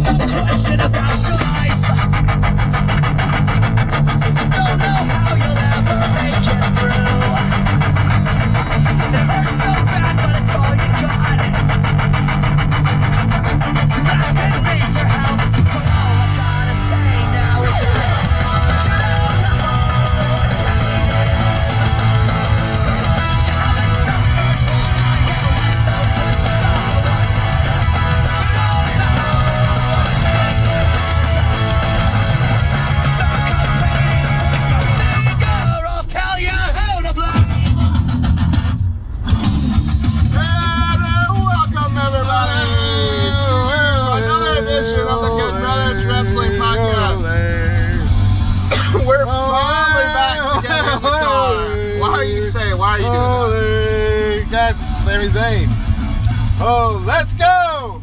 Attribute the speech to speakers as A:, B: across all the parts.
A: some question about your life. Don't know how you'll ever make it through. It hurts so bad, but it's all you got. You're asking me for help,
B: Zayn.
C: Oh, let's go!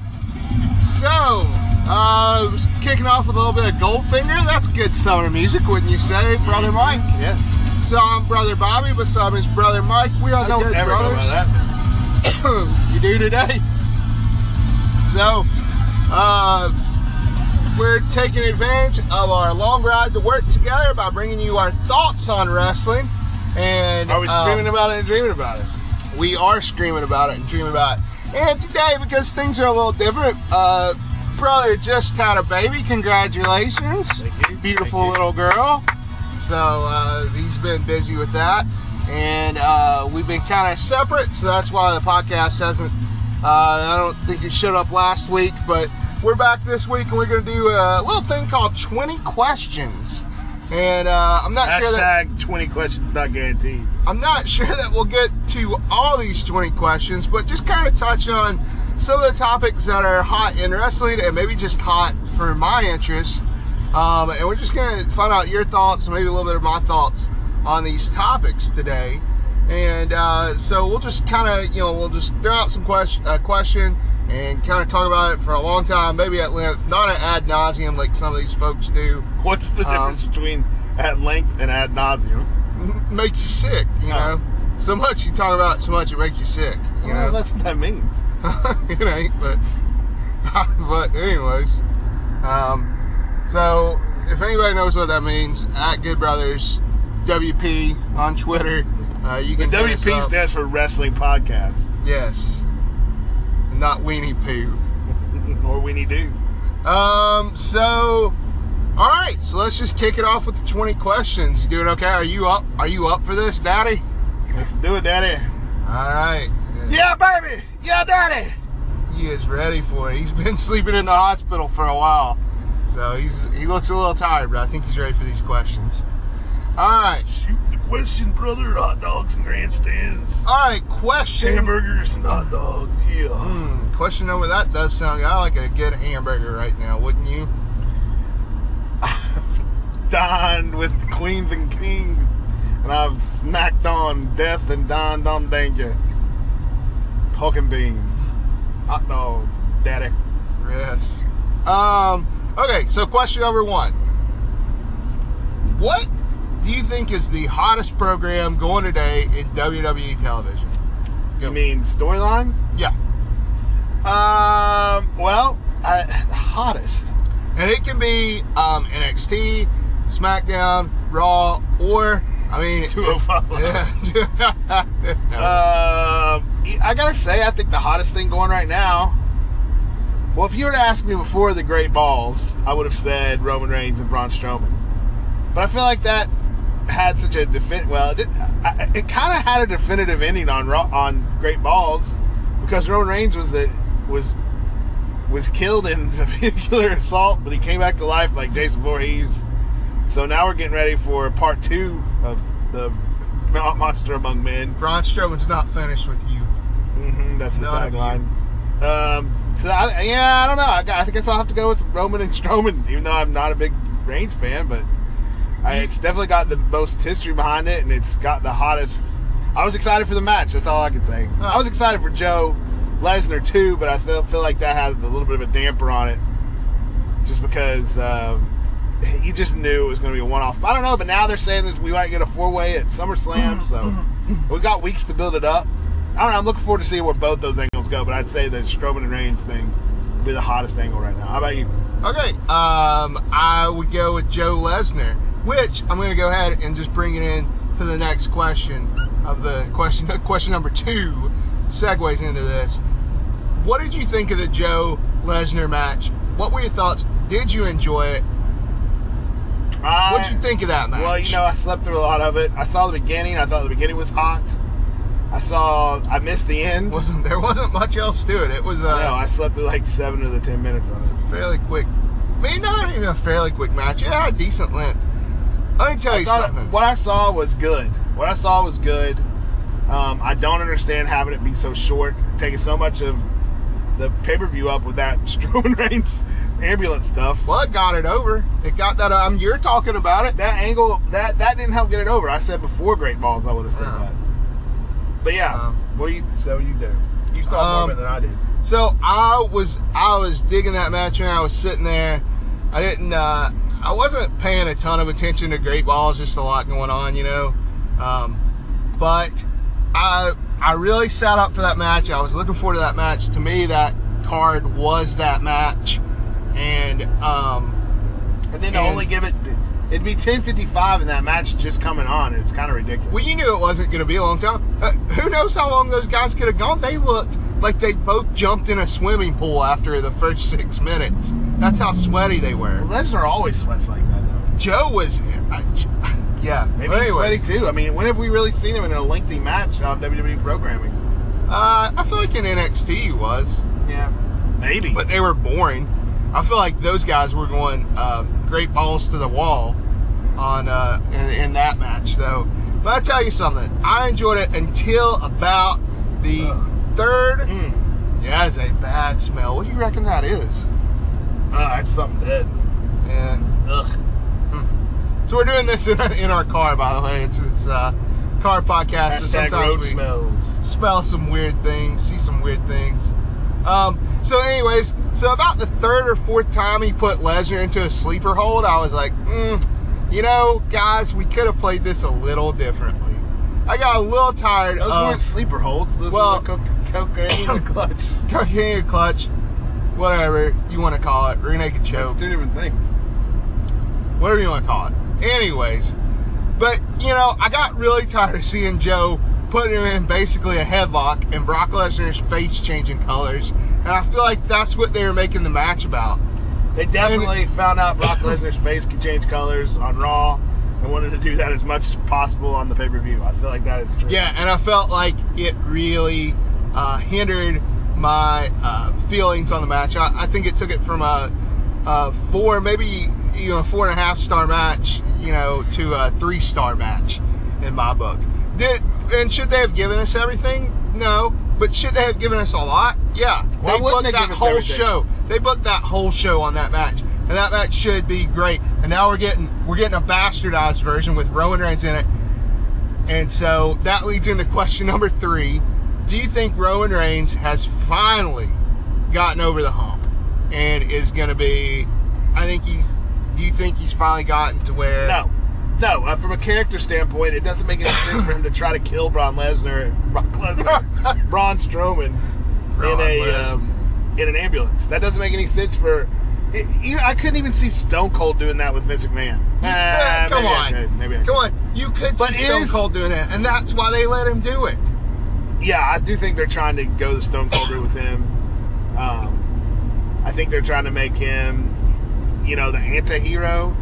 C: So, uh, kicking off with a little bit of Goldfinger. That's good summer music, wouldn't you say, Brother Mike?
B: Yeah.
C: So I'm Brother Bobby, beside me is Brother Mike. We are Good Brothers.
B: that.
C: you do today. So, uh, we're taking advantage of our long ride to work together by bringing you our thoughts on wrestling. And
B: Are we
C: uh,
B: screaming about it and dreaming about it?
C: We are screaming about it and dreaming about it. And today, because things are a little different, uh, brother just had a baby. Congratulations,
B: Thank you.
C: beautiful little girl. So uh, he's been busy with that, and uh, we've been kind of separate. So that's why the podcast hasn't. Uh, I don't think it showed up last week, but we're back this week, and we're going to do a little thing called 20 questions. And uh, I'm not sure that
B: Hashtag 20 questions not guaranteed.
C: I'm not sure that we'll get to all these 20 questions, but just kind of touch on some of the topics that are hot in wrestling and maybe just hot for my interest. Um, and we're just going to find out your thoughts maybe a little bit of my thoughts on these topics today. And uh, so we'll just kind of, you know, we'll just throw out some question, uh, question and kind of talk about it for a long time, maybe at length, not at ad nauseum like some of these folks do.
B: What's the
C: Um,
B: difference between at length and ad nauseum?
C: Make you sick, you
B: Oh.
C: know. So much you talk about, it, so much it makes you sick. You
B: Well,
C: know,
B: that's what that means.
C: it ain't, but but anyways. Um, so if anybody knows what that means, at Good Brothers WP on Twitter, uh, you can us
B: WP stands for Wrestling Podcast.
C: Yes, not Weenie Poo.
B: or Weenie Do.
C: Um, so all right, so let's just kick it off with the 20 questions. You doing okay? Are you up? Are you up for this, Daddy?
B: Let's do it, Daddy.
C: All right.
B: Yeah, baby. Yeah, Daddy.
C: He is ready for it. He's been sleeping in the hospital for a while. So he's he looks a little tired, but I think he's ready for these questions. All right.
B: Shoot the question, brother. Hot dogs and grandstands.
C: All right, question.
B: Hamburgers and hot dogs. Yeah.
C: Hmm, question number that does sound I like a good hamburger right now, wouldn't you?
B: I've dined with the queens and kings, and I've knocked on death and dined on danger. And beans, hot dogs, daddy.
C: Yes. Um, okay, so question number one. What do you think is the hottest program going today in WWE television?
B: You mean storyline?
C: Yeah.
B: Um, well, the hottest.
C: And it can be um, NXT, SmackDown, Raw, or I mean, if-
B: 205
C: Yeah. No.
B: Um, I gotta say, I think the hottest thing going right now. Well, if you were to ask me before the Great Balls, I would have said Roman Reigns and Braun Strowman. But I feel like that had such a defin. Well, it, it kind of had a definitive ending on on Great Balls because Roman Reigns was a, was was killed in a vehicular assault, but he came back to life like Jason Voorhees. So now we're getting ready for part two of the Monster Among Men.
C: Braun Strowman's not finished with you.
B: hmm that's the tagline. Um, so I, yeah, I don't know. I, I guess I'll have to go with Roman and Strowman, even though I'm not a big Reigns fan, but I, it's definitely got the most history behind it, and it's got the hottest. I was excited for the match. That's all I can say. I was excited for Joe Lesnar too, but I feel feel like that had a little bit of a damper on it, just because um, you just knew it was going to be a one-off. I don't know, but now they're saying this, we might get a four-way at SummerSlam, so we've got weeks to build it up. I don't know. I'm looking forward to seeing where both those angles go, but I'd say the Strowman and Reigns thing will be the hottest angle right now. How about you?
C: Okay, um, I would go with Joe Lesnar, which I'm going to go ahead and just bring it in to the next question of the question. Question number two segues into this. What did you think of the Joe Lesnar match? What were your thoughts? Did you enjoy it? What did you think of that match?
B: Well, you know, I slept through a lot of it. I saw the beginning. I thought the beginning was hot. I saw. I missed the end.
C: wasn't there wasn't much else to it. It was uh,
B: no, I slept through like seven of the ten minutes of it.
C: fairly quick. I mean, not even a fairly quick match. It had a decent length. Let me tell
B: I
C: you something.
B: What I saw was good. What I saw was good. Um, I don't understand having it be so short, taking so much of the pay per view up with that Strowman Reigns ambulance stuff.
C: Well, it got it over. It got that. Um, you're talking about it.
B: That angle, that that didn't help get it over. I said before Great Balls, I would have said
C: Yeah.
B: that. But yeah,
C: Um,
B: what do you? So you do. You saw more
C: Um,
B: of it than I did.
C: So I was I was digging that match and I was sitting there. I didn't uh, I wasn't paying a ton of attention to Great Balls, just a lot going on, you know. Um, but I I really sat up for that match. I was looking forward to that match. To me, that card was that match, and um,
B: And then to
C: and-
B: only give it, it'd be ten fifty five, and that match just coming on. It's kind of ridiculous.
C: well, you knew it wasn't going to be a long time. Uh, who knows how long those guys could have gone? They looked like they both jumped in a swimming pool after the first six minutes. That's how sweaty they were.
B: Lesnar always sweats like that, though.
C: Joe was, I, yeah.
B: Maybe
C: Well,
B: he's sweaty too. I mean, when have we really seen him in a lengthy match on WWE programming?
C: Uh, I feel like in NXT he was,
B: Yeah, maybe.
C: but they were boring. I feel like those guys were going uh, great balls to the wall on uh, in, in that match, though. But I tell you something, I enjoyed it until about the
B: Ugh.
C: Third.
B: Mm.
C: Yeah, is a bad smell. What do you reckon that is?
B: Ah, it's something dead.
C: Yeah.
B: Ugh.
C: So we're doing this in, in our car, by the way. It's it's uh, car podcast. so sometimes
B: road
C: we,
B: smells.
C: smell some weird things, see some weird things. Um, so, anyways, so about the third or fourth time he put Lesnar into a sleeper hold, I was like, mm, you know, guys, we could have played this a little differently. I got a little tired
B: Those
C: of
B: weren't sleeper holds. Those
C: well-
B: were the co- Coquina clutch.
C: Coquina clutch, whatever you want to call it, rear naked
B: It's
C: choke,
B: two different things.
C: whatever you want to call it. Anyways, but you know, I got really tired of seeing Joe putting him in basically a headlock and Brock Lesnar's face changing colors, and I feel like that's what they were making the match about.
B: They definitely found out Brock Lesnar's face could change colors on Raw and wanted to do that as much as possible on the pay per view. I feel like that is true.
C: Yeah, and I felt like it really uh, hindered my uh, feelings on the match. I, I think it took it from a, a four, maybe you know, four and a half star match, you know, to a three star match in my book. Did and should they have given us everything? No, but should they have given us a lot? Yeah.
B: Why
C: they
B: wouldn't
C: booked
B: they
C: that
B: give us
C: whole
B: everything?
C: show. They booked that whole show on that match, and that match should be great. And now we're getting we're getting a bastardized version with Roman Reigns in it. And so that leads into question number three. Do you think Roman Reigns has finally gotten over the hump and is going to be? I think he's. Do you think he's finally gotten to where?
B: No, no. Uh, from a character standpoint, it doesn't make any sense for him to try to kill Braun Lesnar, Brock Lesnar, Braun Strowman
C: Braun
B: in a um, in an ambulance. That doesn't make any sense for. It, you- I couldn't even see Stone Cold doing that with Vince McMahon. Ah,
C: come on,
B: could, maybe I
C: come on. You could
B: But
C: see Stone
B: is-
C: Cold doing it, and that's why they let him do it.
B: Yeah, I do think they're trying to go the Stone Cold route with him. Um, I think they're trying to make him, you know, the anti-hero.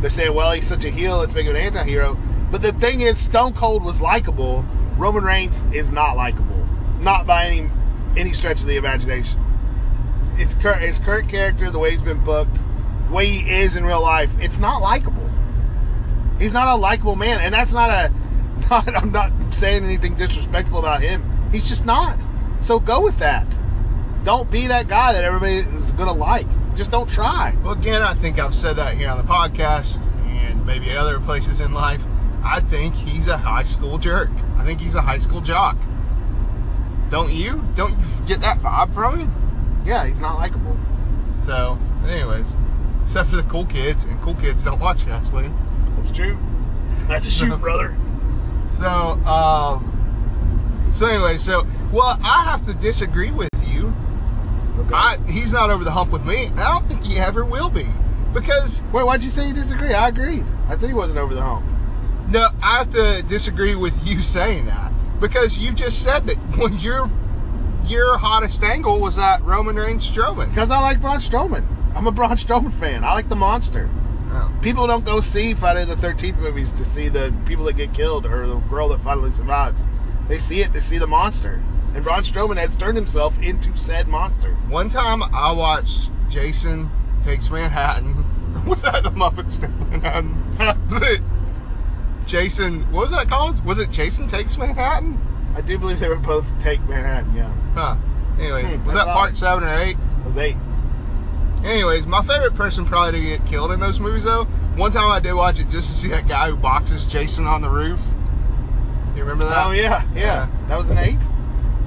B: They're saying, well, he's such a heel, let's make him an anti-hero. But the thing is, Stone Cold was likable. Roman Reigns is not likable, not by any any stretch of the imagination. It's current, his current character, the way he's been booked, the way he is in real life. It's not likable. He's not a likable man, and that's not a. Not, I'm not saying anything disrespectful about him. He's just not. So go with that. Don't be that guy that everybody is gonna like. Just don't try.
C: Well, again, I think I've said that here on the podcast and maybe other places in life. I think he's a high school jerk. I think he's a high school jock. Don't you? Don't you get that vibe from him?
B: Yeah, he's not likable.
C: So, anyways, except for the cool kids, and cool kids don't watch wrestling.
B: That's true. That's a shoot, brother.
C: So, um, so anyway, so well, I have to disagree with you.
B: Okay.
C: I, he's not over the hump with me. I don't think he ever will be. Because
B: Wait, why'd you say you disagree? I agreed. I said he wasn't over the hump.
C: no, I have to disagree with you saying that. Because you just said that when your your hottest angle was that Roman Reigns Strowman.
B: Because I like Braun Strowman. I'm a Braun Strowman fan. I like the monster.
C: Oh.
B: People don't go see Friday the 13th movies to see the people that get killed or the girl that finally survives. They see it to see the monster. And Braun Strowman has turned himself into said monster.
C: One time I watched Jason Takes Manhattan. Was that the Muppets Take Manhattan? Jason, what was that called? Was it Jason Takes Manhattan?
B: I do believe they were both take Manhattan, yeah.
C: Huh. Anyways,
B: Hmm,
C: was that part seven or eight?
B: It was eight.
C: Anyways, my favorite person probably to get killed in those movies though. One time I did watch it just to see that guy who boxes Jason on the roof. You remember that?
B: Oh, yeah, yeah. That was an eight?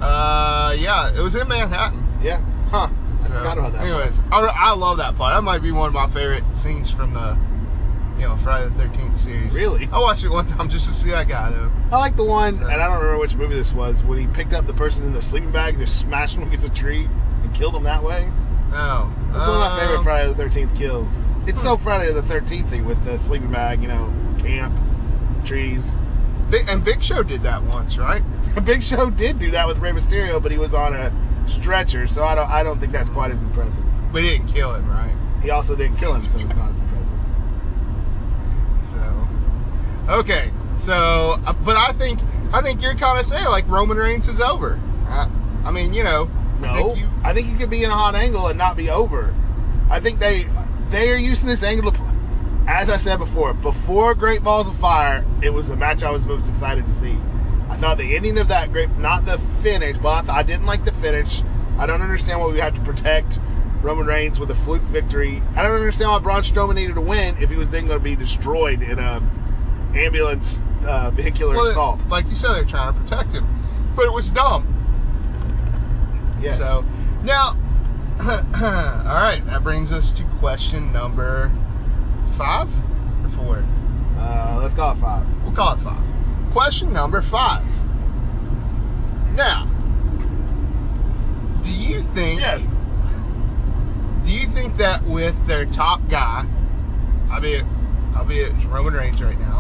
C: Uh, yeah, it was in Manhattan.
B: Yeah. Huh. I forgot about that.
C: Anyways, I, I love that part. That might be one of my favorite scenes from the, you know, Friday the Thirteenth series.
B: Really?
C: I watched it one time just to see that guy though.
B: I like the one,
C: So-
B: and I don't remember which movie this was, when he picked up the person in the sleeping bag and just smashed him against a tree and killed him that way.
C: Oh,
B: That's one of my favorite
C: um,
B: Friday the Thirteenth kills. It's so Friday the Thirteenth thing with the sleeping bag, you know, camp, trees.
C: Big, and Big Show did that once, right?
B: Big Show did do that with Rey Mysterio, but he was on a stretcher, so I don't I don't think that's quite as impressive.
C: But he didn't kill him, right?
B: He also didn't kill him, so it's not as impressive.
C: So, okay. So, uh, but I think I think you're kind of saying like Roman Reigns is over. I, I mean, you know, I
B: No,
C: think you.
B: I think you could be in a hot angle and not be over. I think they they are using this angle to, as I said before, before Great Balls of Fire, it was the match I was most excited to see. I thought the ending of that great, not the finish, but I, I didn't like the finish. I don't understand why we had to protect Roman Reigns with a fluke victory. I don't understand why Braun Strowman needed to win if he was then going to be destroyed in a ambulance uh, vehicular
C: Well,
B: assault.
C: like you said, they're trying to protect him, but it was dumb.
B: Yes.
C: So now, all right, that brings us to question number five or four.
B: uh, let's call it five.
C: We'll call it five. Question number five. Now, do you think? Yes. Do you think that with their top guy, albeit, albeit it's Roman Reigns right now,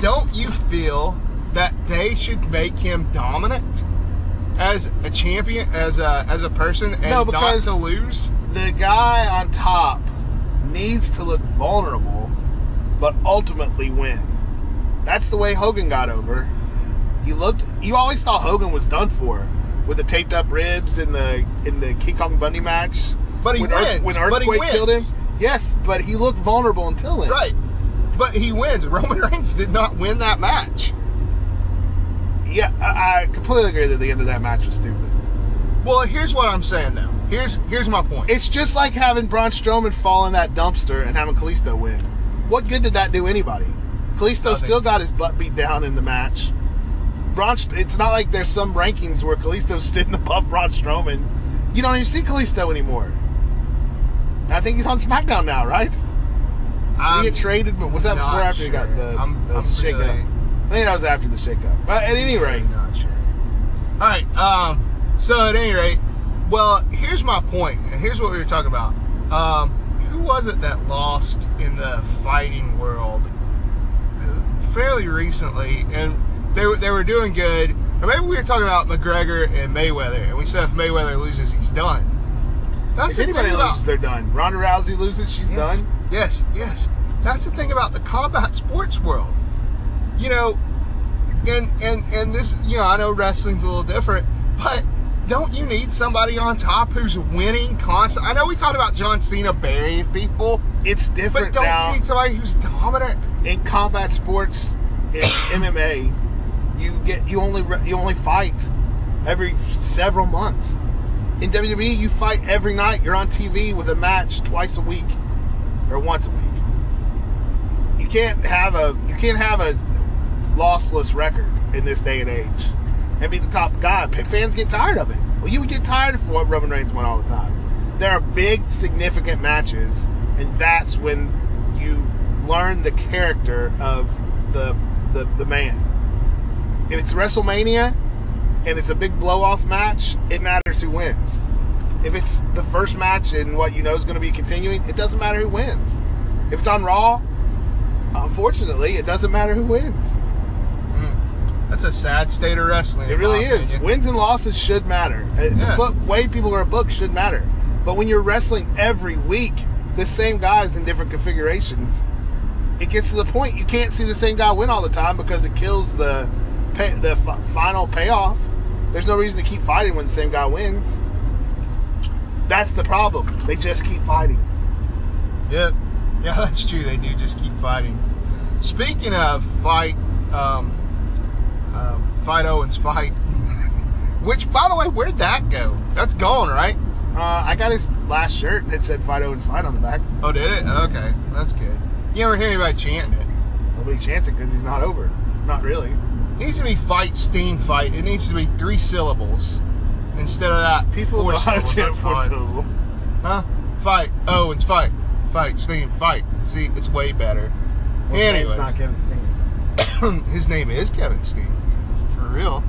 C: don't you feel that they should make him dominant as a champion, as a as a person, and
B: No,
C: not
B: because-
C: to lose?
B: the guy on top needs to look vulnerable, but ultimately win. That's the way Hogan got over. He looked. You always thought Hogan was done for with the taped up ribs in the in the King Kong Bundy match.
C: But he
B: when Earth-
C: wins,
B: when
C: but he
B: Earthquake killed him.
C: wins.
B: Yes, but he looked vulnerable until then.
C: Right. But he wins. Roman Reigns did not win that match.
B: Yeah, I, completely agree that the end of that match was stupid.
C: Well, here's what I'm saying though. Here's here's my point.
B: It's just like having Braun Strowman fall in that dumpster and having Kalisto win. What good did that do anybody? Kalisto still got his butt beat down in the match. Braun, it's not like there's some rankings where Kalisto's sitting above Braun Strowman. You don't even see Kalisto anymore. I think he's on SmackDown now, right? Did
C: I'm
B: he get traded? But was that before or after he got the,
C: I'm-
B: the
C: I'm
B: shakeup?
C: really-
B: I think that was after the shakeup. But at any rate,
C: really not sure. All right. Um. So at any rate, well, here's my point, and here's what we were talking about. Um, who was it that lost in the fighting world uh, fairly recently, and they were they were doing good. Or maybe we were talking about McGregor and Mayweather, and we said if Mayweather loses, he's done. That's
B: if anybody
C: about-
B: loses, they're done. Ronda Rousey loses, she's
C: yes,
B: done.
C: Yes, yes. That's the thing about the combat sports world. You know, and and and this, you know, I know wrestling's a little different, but don't you need somebody on top who's winning constantly? I know we talked about John Cena burying people,
B: It's different.
C: but don't
B: now.
C: you need somebody who's dominant?
B: in combat sports in MMA, you get you only you only fight every several months. In WWE, you fight every night. You're on TV with a match twice a week or once a week. You can't have a you can't have a lossless record in this day and age and be the top guy. Fans get tired of it. Well, you would get tired of what Roman Reigns won all the time. There are big, significant matches, and that's when you learn the character of the the, the man. If it's WrestleMania and it's a big blow off match, it matters who wins. If it's the first match and what you know is going to be continuing, it doesn't matter who wins. If it's on Raw, unfortunately, it doesn't matter who wins.
C: That's a sad state of wrestling.
B: It really is.
C: opinion.
B: Wins and losses should matter. Uh,
C: Yeah.
B: The book, way people are booked should matter. But when you're wrestling every week, the same guys in different configurations, it gets to the point you can't see the same guy win all the time because it kills the pay, the f- final payoff. There's no reason to keep fighting when the same guy wins. That's the problem. They just keep fighting.
C: Yep. Yeah, that's true. They do just keep fighting. Speaking of fight, um, uh, fight Owens fight. Which, by the way, where'd that go? That's gone, right?
B: Uh, I got his last shirt that said "Fight Owens Fight" on the back.
C: Oh, did it? Okay, that's good. You never hear anybody chanting it.
B: Nobody chants it because he's not over. Not really.
C: It needs to be fight Steen fight. It needs to be three syllables instead of that.
B: People
C: four
B: know how to
C: syllables.
B: chant
C: That's
B: four
C: fine.
B: syllables.
C: Huh? Fight Owens fight. Fight Steen fight. See, it's way better.
B: Well, his name's
C: Anyways.
B: not Kevin Steen.
C: his name is Kevin Steen, for real,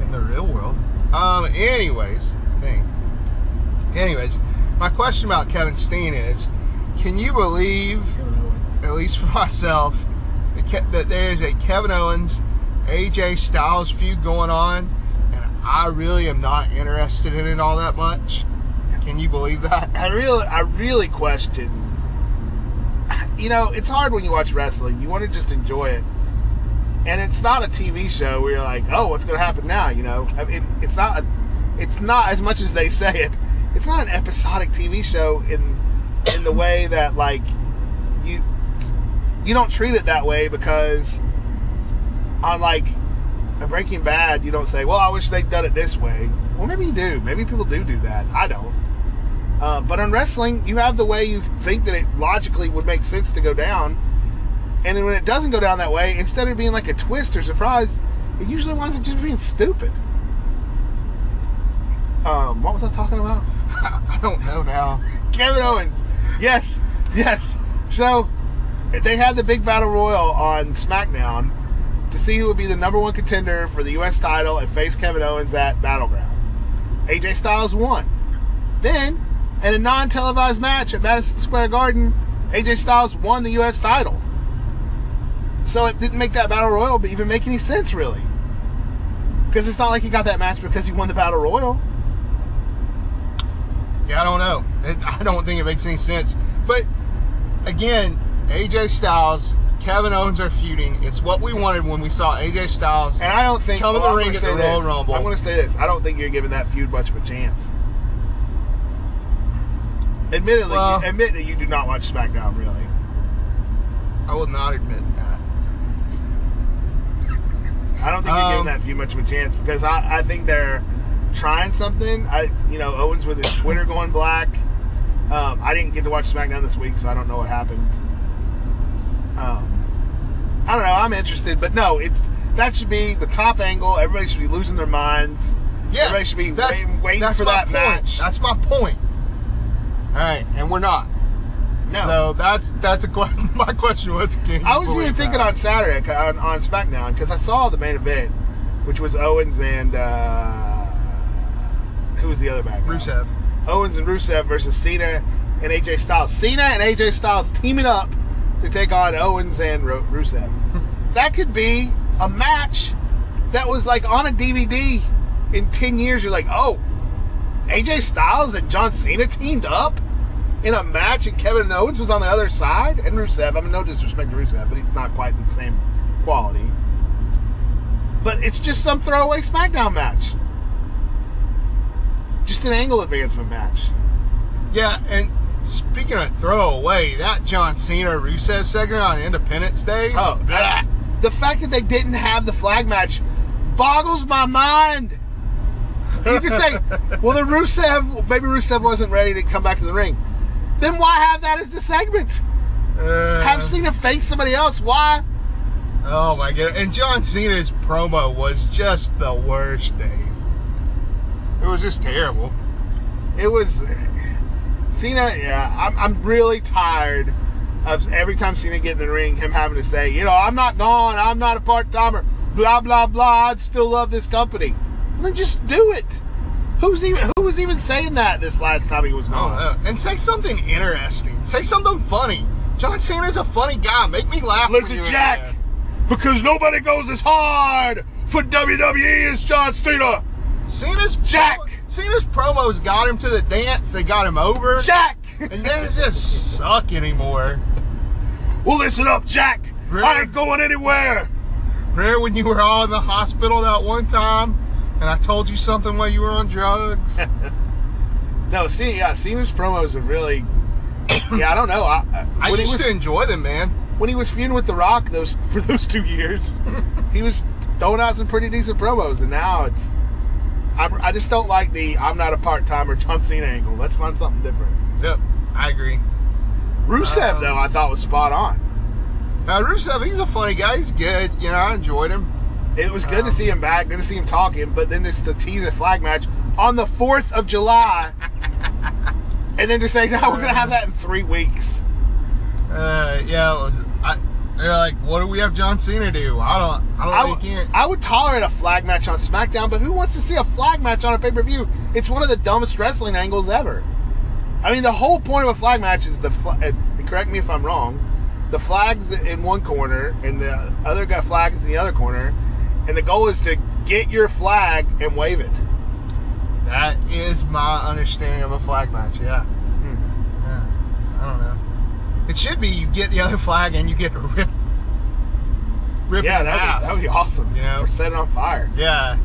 C: in the real world. Um, anyways, I think. Anyways, my question about Kevin Steen is, can you believe, at least for myself, that, there is a Kevin Owens, AJ Styles feud going on, I really am not interested in it all that much. Can you believe that?
B: I really, I really question. You know, it's hard when you watch wrestling. You want to just enjoy it, and it's not a TV show where you're like, "Oh, what's going to happen now?" You know, I mean, it's not. A, it's not as much as they say it. It's not an episodic TV show in in the way that like you you don't treat it that way because on like Breaking Bad, you don't say, "Well, I wish they'd done it this way." Well, maybe you do. Maybe people do do that. I don't. Uh, but in wrestling, you have the way you think that it logically would make sense to go down, and then when it doesn't go down that way, instead of being like a twist or surprise, it usually winds up just being stupid. Um, what was I talking about?
C: I don't know now.
B: Kevin Owens. Yes, yes. So they had the big battle royal on SmackDown to see who would be the number one contender for the U.S. title and face Kevin Owens at Battleground. AJ Styles won. Then, in a non-televised match at Madison Square Garden, AJ Styles won the U.S. title. So it didn't make that battle royal even make any sense, really. Because it's not like he got that match because he won the battle royal.
C: Yeah, I don't know. It, I don't think it makes any sense. But again, AJ Styles, Kevin Owens are feuding. It's what we wanted when we saw AJ Styles.
B: And I don't think
C: Come in
B: well,
C: the
B: I'm
C: ring at
B: say
C: the Royal
B: this.
C: Rumble.
B: I'm going to say this. I don't think you're giving that feud much of a chance. Admittedly,
C: Well-
B: you, admit that you do not watch SmackDown really.
C: I will not admit that.
B: I don't think you're
C: Um,
B: giving that feud much of a chance because I, I think they're trying something. I you know Owens with his Twitter going black. Um, I didn't get to watch SmackDown this week, so I don't know what happened. Um, I don't know. I'm interested, but no, it's that should be the top angle. Everybody should be losing their minds.
C: Yes,
B: Everybody should be
C: that's,
B: waiting, waiting
C: that's
B: for
C: my
B: that
C: point.
B: match.
C: That's my point. All right, and we're not.
B: No.
C: So that's that's a question. My question was, can
B: I was even thinking on Saturday on, on SmackDown because I saw the main event, which was Owens and uh, who was the other guy?
C: Rusev.
B: Owens and Rusev versus Cena and AJ Styles. Cena and AJ Styles teaming up to take on Owens and Ru- Rusev. that could be a match that was like on a DVD in 10 years. You're like, oh, AJ Styles and John Cena teamed up in a match and Kevin Owens was on the other side and Rusev. I mean, no disrespect to Rusev, but he's not quite the same quality. But it's just some throwaway SmackDown match. Just an angle advancement match.
C: Yeah, and speaking of throwaway, that John Cena Rusev segment on Independence Day.
B: Oh, that, the fact that they didn't have the flag match boggles my mind. You could say, well, the Rusev, maybe Rusev wasn't ready to come back to the ring. Then why have that as the segment?
C: Uh,
B: Have Cena face somebody else. Why?
C: Oh my god! And John Cena's promo was just the worst, Dave. It was just terrible.
B: It was Cena. Yeah, I'm, I'm really tired of every time Cena get in the ring, him having to say, you know, I'm not gone. I'm not a part timer. Blah blah blah. I'd still love this company. Well, then just do it. Who's even who was even saying that this last time he was
C: I don't
B: gone?
C: Oh, and say something interesting. Say something funny. John Cena's a funny guy. Make me laugh.
B: Listen, Jack, because nobody goes as hard for WWE as John Cena.
C: Cena's
B: Jack.
C: Cena's promos got him to the dance. They got him over.
B: Jack.
C: And then it just suck anymore.
B: well, listen up, Jack. I ain't going anywhere.
C: Remember when you were all in the hospital that one time, and I told you something while you were on drugs?
B: No, see, yeah, Cena's promos are really. Yeah, I don't know. I,
C: I
B: he
C: used
B: was
C: to enjoy them, man.
B: when he was feuding with The Rock those for those two years, he was throwing out some pretty decent promos, and now it's. I, I just don't like the I'm not a part timer John Cena angle. Let's find something different.
C: Yep, I agree.
B: Rusev
C: Um,
B: though, I thought was spot on.
C: Now Rusev, he's a funny guy. He's good. You know, I enjoyed him.
B: It was good
C: Um,
B: to see him back, good to see him talking, but then just to tease a flag match on the 4th of July. and then to say, no, we're going to have that in three weeks.
C: Uh, yeah, it was. They're like, what do we have John Cena do? I don't. I don't
B: I,
C: really
B: w-. I would tolerate a flag match on SmackDown, but who wants to see a flag match on a pay per view? It's one of the dumbest wrestling angles ever. I mean, the whole point of a flag match is the. Fl- uh, correct me if I'm wrong. The flags in one corner and the other guy flags in the other corner, and the goal is to get your flag and wave it.
C: That is my understanding of a flag match. Yeah.
B: Hmm.
C: Yeah. I don't know. It should be you get the other flag and you get to rip, rip
B: Yeah,
C: it in
B: that
C: half.
B: would, that would be awesome.
C: You know?
B: or set it on fire.
C: Yeah.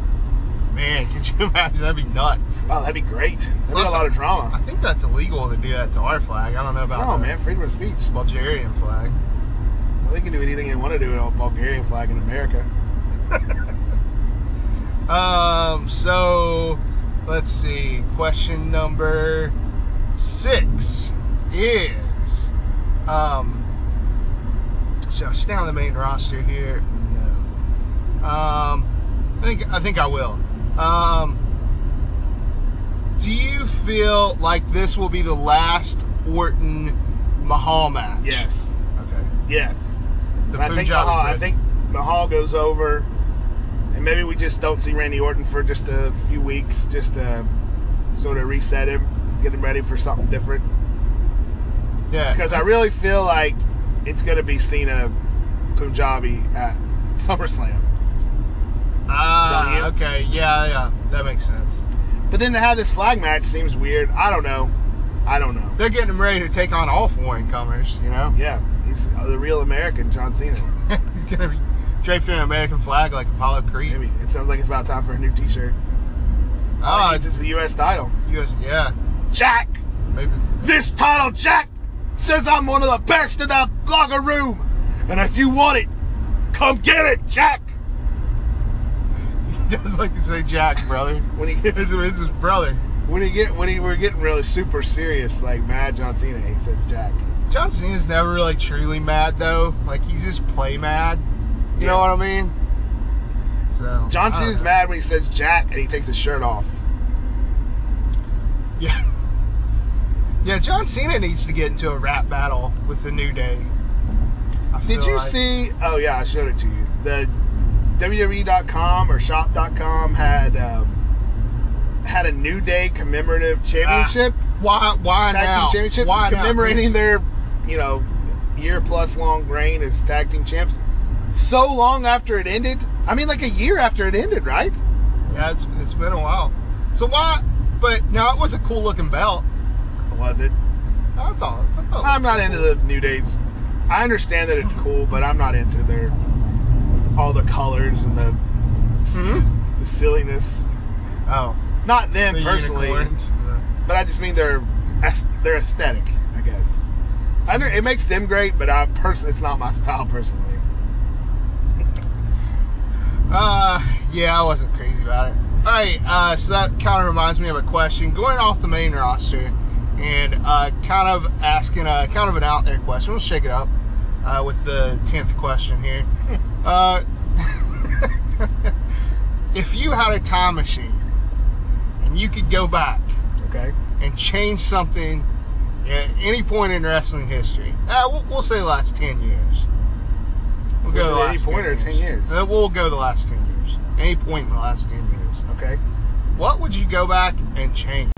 C: Man, could you imagine? That'd be nuts.
B: Wow, that'd be great. That'd be a lot of drama.
C: I think that's illegal to do that to our flag. I don't know about
B: No,
C: the
B: man, freedom of speech.
C: Bulgarian flag.
B: Well, they can do anything they want to do with a Bulgarian flag in America.
C: Um, so let's see. Question number six is um I stay on the main roster here? No. Um I think I think I will. Um do you feel like this will be the last Orton Mahal match?
B: Yes.
C: Okay.
B: Yes.
C: The
B: I think Mahal, I think Mahal goes over, and maybe we just don't see Randy Orton for just a few weeks, just to sort of reset him, get him ready for something different.
C: Yeah.
B: Because I really feel like it's going to be Cena Punjabi at SummerSlam.
C: Ah,
B: Don't
C: okay. Yeah, yeah. That makes sense.
B: But then to have this flag match seems weird. I don't know. I don't know.
C: They're getting him ready to take on all foreign comers, you know?
B: Yeah, he's the real American John Cena.
C: He's going to be draped in an American flag like Apollo Creed.
B: Maybe it sounds like it's about time for a new T-shirt.
C: Oh,
B: Oh, it's
C: it's
B: just the U.S. title.
C: US, yeah.
B: Jack,
C: Maybe.
B: this title, Jack, says I'm one of the best in the locker room, and if you want it, come get it, Jack.
C: He does like to say Jack, brother.
B: When he gets,
C: This is his brother.
B: when he get, when he we're getting really super serious, like mad John Cena, he says Jack.
C: John Cena's never really truly mad, though. Like, he's just play mad. You know what I mean? So.
B: John Cena's mad when he says Jack and he takes his shirt off.
C: Yeah. Yeah, John Cena needs to get into a rap battle with the New Day. I
B: Did you
C: like-
B: see? Oh yeah, I showed it to you. The WWE.com or Shop.com had um, had a New Day commemorative championship,
C: Why? Why
B: tag
C: Ah, now?
B: team championship,
C: Why now?
B: commemorating their you know year plus long reign as tag team champs. So long after it ended. I mean, like a year after it ended, right?
C: Yeah, it's it's been a while. So why? But now it was a cool looking belt.
B: Was it?
C: I thought. I thought
B: I'm not into the New Days. I understand that it's cool, but I'm not into their all the colors and the
C: Hmm?
B: the silliness.
C: Oh,
B: Not them
C: the
B: personally,
C: the-
B: but I just mean their their aesthetic. I guess. I under, it makes them great, but I personally, it's not my style personally.
C: Uh, yeah, I wasn't crazy about it. All right, uh, so that kind of reminds me of a question going off the main roster and uh, kind of asking a kind of an out there question. We'll shake it up uh, with the tenth question here. Uh, if you had a time machine and you could go back
B: Okay.
C: and change something at any point in wrestling history, uh, we'll, we'll say the last ten years. We'll
B: Was
C: the last
B: or 10 years?
C: Uh, we'll go the last ten years. Any point in the last ten years.
B: Okay.
C: what would you go back and change?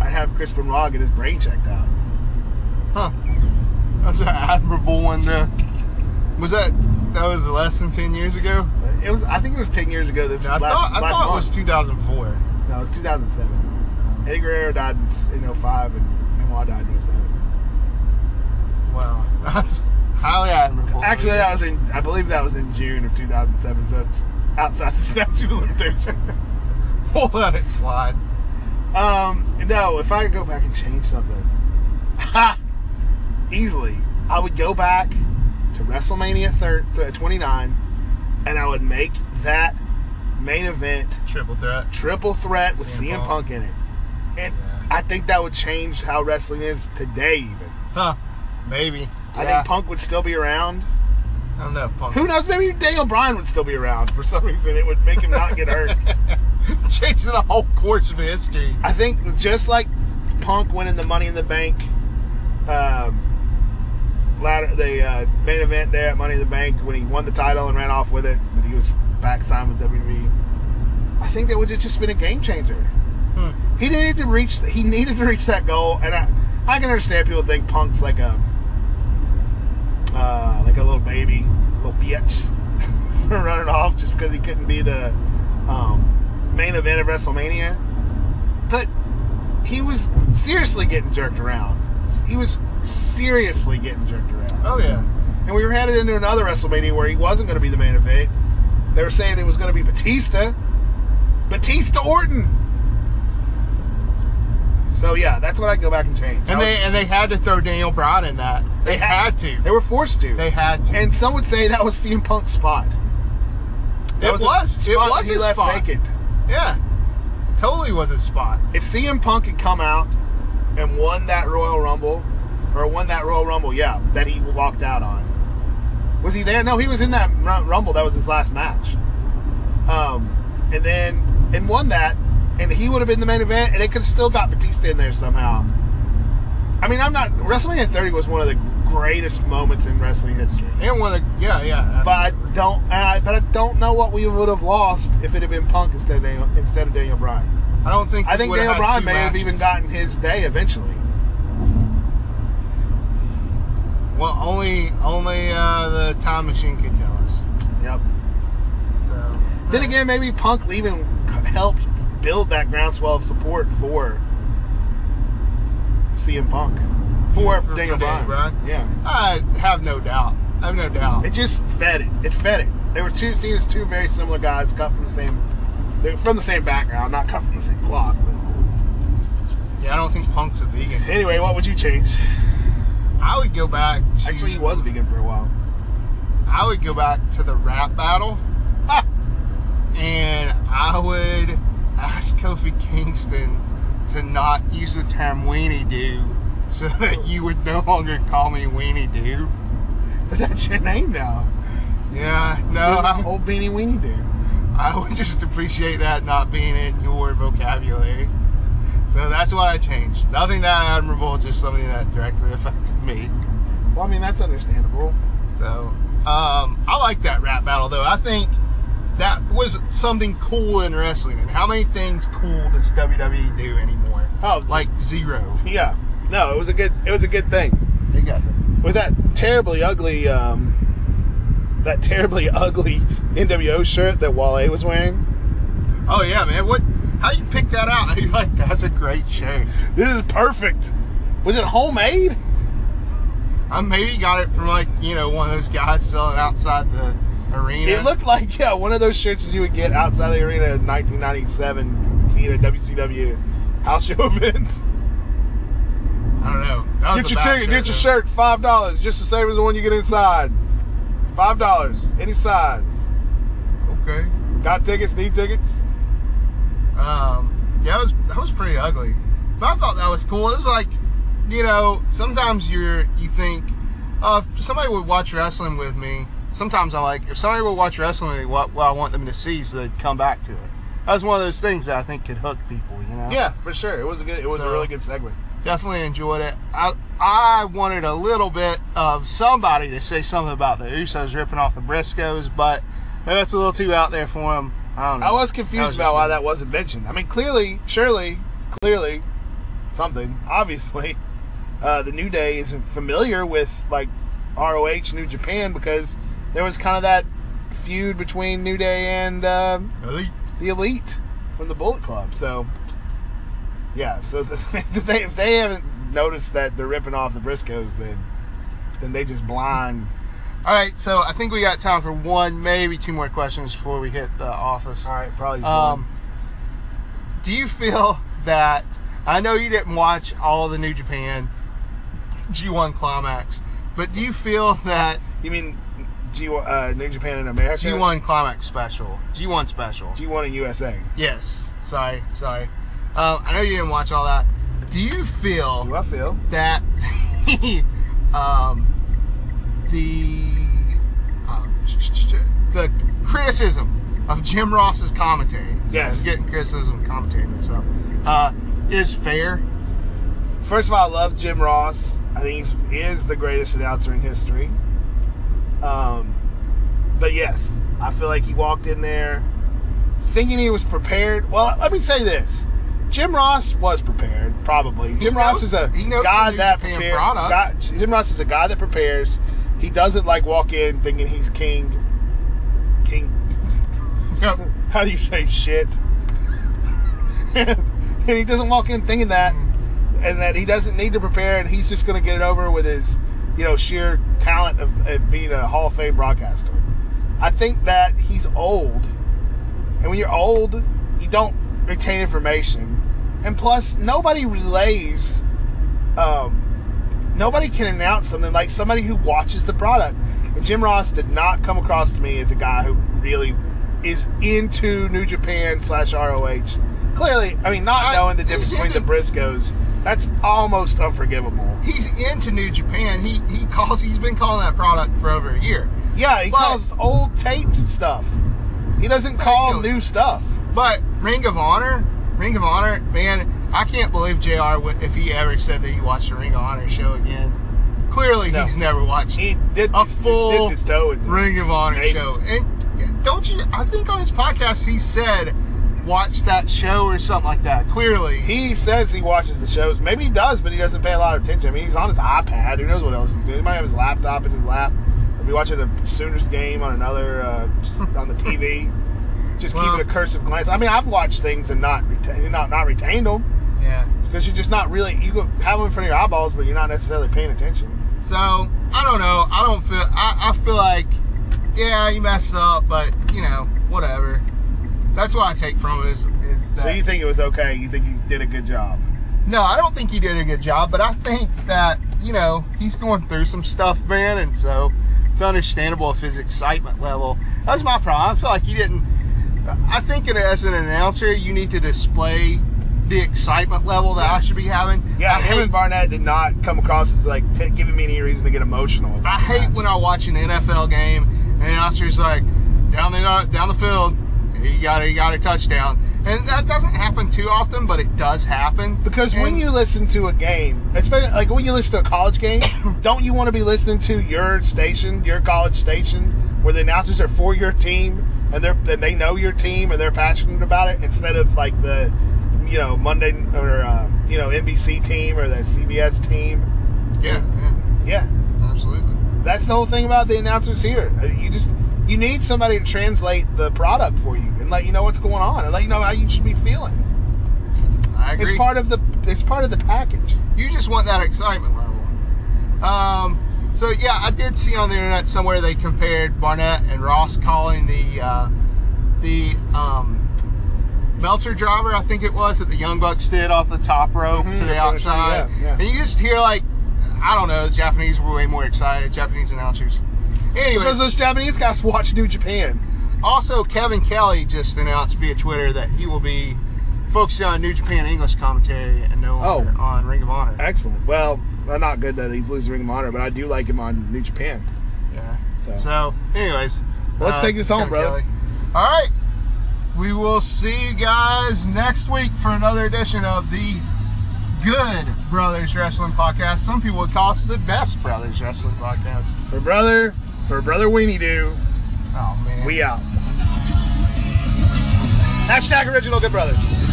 B: I'd have Chris Benoit get his brain checked out.
C: Huh. That's an admirable one to. Was that that was less than ten years ago?
B: It was. I think it was ten years ago. This
C: I
B: last,
C: thought I
B: last
C: thought it was 2004.
B: No, it was 2007. Eddie Guerrero died in, in 05 and Benoit died in 07.
C: Wow, that's highly admirable.
B: Actually, that was in. I believe that was in June of 2007. So it's outside the statute of limitations.
C: we'll let it slide.
B: Um, no, if I could go back and change something, ha, easily, I would go back to WrestleMania thir- th- 29, and I would make that main event
C: Triple threat.
B: triple threat with
C: CM Punk.
B: Punk in it, and
C: Yeah.
B: I think that would change how wrestling is today. Even
C: Huh? Maybe.
B: I
C: Yeah.
B: think Punk would still be around.
C: I don't know if Punk.
B: Who knows? Maybe Daniel Bryan would still be around for some reason. It would make him not get hurt.
C: Changing the whole course of history.
B: I think just like Punk winning the Money in the Bank um, ladder, the uh, main event there at Money in the Bank when he won the title and ran off with it, but he was back signed with WWE. I think that would have just been a game changer.
C: Hmm.
B: He needed to reach. He needed to reach that goal, and I, I can understand people think Punk's like a, uh, like a little baby, little bitch, for running off just because he couldn't be the um, main event of WrestleMania. But he was seriously getting jerked around. He was seriously getting jerked around.
C: Oh yeah.
B: And we were headed into another WrestleMania where he wasn't going to be the main event. They were saying it was going to be Batista. Batista Orton. So yeah, that's what I'd go back and change.
C: And
B: I
C: they and they had to throw Daniel Bryan in that. They, had, to.
B: They were forced to.
C: They had to.
B: and some would say that was CM Punk's spot. That
C: it
B: a
C: was. It was
B: he
C: his
B: left
C: spot.
B: vacant.
C: Yeah. Totally was his spot.
B: If CM Punk had come out and won that Royal Rumble, or won that Royal Rumble, yeah, that he walked out on. Was he there? No, he was in that Rumble. That was his last match. Um, and then and won that, and he would have been the main event, and they could have still got Batista in there somehow. I mean, I'm not. WrestleMania 30 was one of the greatest moments in wrestling history.
C: And one of the, yeah, yeah.
B: But I don't. I, but I don't know what we would have lost if it had been Punk instead of Daniel, instead of Daniel Bryan.
C: I don't think
B: I think Daniel Bryan may have even gotten his day eventually.
C: Well, only only uh, the time machine can tell us.
B: Yep.
C: So
B: Then again, maybe Punk leaving helped build that groundswell of support for CM Punk. For,
C: For-
B: Daniel Bryan.
C: Bryan?
B: Yeah.
C: I have no doubt. I have no doubt.
B: It just fed it. It fed it. They were two seen as two very similar guys cut from the same they're from the same background, not cut from the same cloth. But
C: yeah, I don't think Punk's a vegan.
B: anyway, what would you change?
C: I would go back. To,
B: Actually, he was vegan for a while.
C: I would go back to the rap battle, and I would ask Kofi Kingston to not use the term weenie dude, so that you would no longer call me weenie dude.
B: But that's your name now.
C: Yeah, no,
B: You're the
C: I,
B: old beanie weenie dude.
C: I would just appreciate that not being in your vocabulary. So that's what I changed. Nothing that admirable, just something that directly affected me.
B: Well, I mean that's understandable.
C: So um, I like that rap battle though. I think that was something cool in wrestling. And how many things cool does WWE do anymore?
B: Oh,
C: Like zero.
B: yeah. No, it was a good. It was a good thing.
C: They got that.
B: with that terribly ugly, um, that terribly ugly NWO shirt that Wale was wearing.
C: Oh yeah, man. What? How you pick that out? You like that's a great shirt.
B: This is perfect. Was it homemade?
C: I maybe got it from like you know one of those guys selling outside the arena.
B: It looked like yeah, one of those shirts you would get outside the arena in 1997, seeing a WCW house show event.
C: I don't know.
B: Get your ticket, get your shirt, five dollars, just the same as the one you get inside. Five dollars, any size.
C: Okay.
B: Got tickets? Need tickets?
C: Um, yeah, that was that was pretty ugly, but I thought that was cool. It was like, you know, sometimes you're you think, uh, if somebody would watch wrestling with me. Sometimes I like if somebody would watch wrestling what what I want them to see, so they'd come back to it. That was one of those things that I think could hook people. You know.
B: Yeah, for sure. It was a good. It was a really good segment.
C: definitely enjoyed it. I I wanted a little bit of somebody to say something about the Usos ripping off the Briscoes, but that's a little too out there for them. I don't know.
B: I was confused
C: was
B: about why that wasn't mentioned. I mean, clearly, surely, clearly, something. Obviously, uh, the New Day isn't familiar with like ROH New Japan because there was kind of that feud between New Day and uh,
C: Elite.
B: the Elite from the Bullet Club. So, yeah. So if they, if they haven't noticed that they're ripping off the Briscoes, then then they just blind.
C: All right, so I think we got time for one, maybe two more questions before we hit the office.
B: All right, probably.
C: Um, do you feel that I know you didn't watch all the New Japan G1 Climax, but do you feel that
B: You mean G uh, New Japan in America?
C: G1 Climax special, G1 special?
B: G1 in USA.
C: Yes. Sorry, sorry. Um, I know you didn't watch all that. Do you feel
B: Do I feel?
C: that um, the uh, the criticism of Jim Ross's commentary,
B: Yes.
C: Getting criticism and commentary mixed up, uh, is fair.
B: First of all, I love Jim Ross. I think he's he is the greatest announcer in history. Um, but yes, I feel like he walked in there thinking he was prepared. Well, let me say this: Jim Ross was prepared, probably. Jim Ross is a guy that prepared. guy- Jim Ross is a guy that prepares. He doesn't like walk in thinking he's king. King. Yep. How do you say shit? and he doesn't walk in thinking that, and that he doesn't need to prepare, and he's just going to get it over with his, you know, sheer talent of, of being a Hall of Fame broadcaster. I think that he's old, and when you're old, you don't retain information, and plus, nobody relays. Um, nobody can announce something like somebody who watches the product. And Jim Ross did not come across to me as a guy who really is into New Japan slash ROH. Clearly, I mean, not knowing the difference between the Briscoes, that's almost unforgivable.
C: He's into New Japan. He he calls. He's been calling that product for over a year.
B: Yeah, he
C: But-
B: calls old taped stuff. He doesn't call
C: goes-
B: new stuff.
C: But Ring of Honor, Ring of Honor, man, I can't believe JR would if he ever said that he watched a Ring of Honor show again. Clearly,
B: No.
C: he's never watched
B: He did
C: a full
B: toe.
C: Ring of Honor
B: Maybe.
C: show. And don't you? I think on his podcast he said, "Watch that show" or something like that. Clearly,
B: He says he watches the shows. Maybe he does, but he doesn't pay a lot of attention. I mean, he's on his iPad. Who knows what else he's doing? He might have his laptop in his lap. Or be watching a Sooners game on another, uh, just on the TV. Just
C: Well-
B: keeping a cursive glance. I mean, I've watched things and not retain, not not retained them
C: yeah.
B: because you're just not really. You have them in front of your eyeballs, but you're not necessarily paying attention.
C: So I don't know. I don't feel. I, I feel like, yeah, you messed up, but you know, whatever. That's what I take from it is, is that.
B: So you think it was okay? You think you did a good job?
C: No, I don't think he did a good job, but I think that, you know, he's going through some stuff, man, and so it's understandable if his excitement level. That's my problem. I feel like he didn't. I think as an announcer, you need to display the excitement level that I should be having.
B: Yeah,
C: I
B: him
C: hate,
B: and Barnett did not come across as like t- giving me any reason to get emotional.
C: I hate
B: that.
C: when I watch an NFL game and the announcer's like, down the down the field, he got a, he got a touchdown, and that doesn't happen too often, but it does happen
B: Because when you listen to a game, especially like when you listen to a college game, don't you want to be listening to your station, your college station, where the announcers are for your team and they're and they know your team and they're passionate about it, instead of like the, you know, Monday or uh, you know NBC team or the CBS team.
C: yeah, yeah,
B: Yeah,
C: absolutely.
B: that's the whole thing about the announcers here. You just you need somebody to translate the product for you and let you know what's going on and let you know how you should be feeling.
C: I agree.
B: It's part of the it's part of the package.
C: you just want that excitement level. Um, so yeah, I did see on the internet somewhere they compared Barnett and Ross calling the uh, the um, Meltzer driver, I think it was, that the Young Bucks did off the top rope
B: Mhm,
C: to the outside,
B: yeah, yeah.
C: and you just hear like, I don't know, the Japanese were way more excited, Japanese announcers. Anyways,
B: Because those Japanese guys watch New Japan.
C: also Kevin Kelly just announced via Twitter that he will be focusing on New Japan English commentary and no longer
B: Oh.
C: on Ring of Honor.
B: Excellent. Well, uh, not good that he's losing Ring of Honor, but I do like him on New Japan.
C: Yeah.
B: So,
C: So, anyways,
B: Let's
C: uh,
B: take this home, brother.
C: Kelly. All right, we will see you guys next week for another edition of the Good Brothers Wrestling Podcast. Some people would call us the best Brothers Wrestling Podcast.
B: for brother, for brother Weenie Doo,
C: Oh man,
B: we out. Hashtag original good brothers.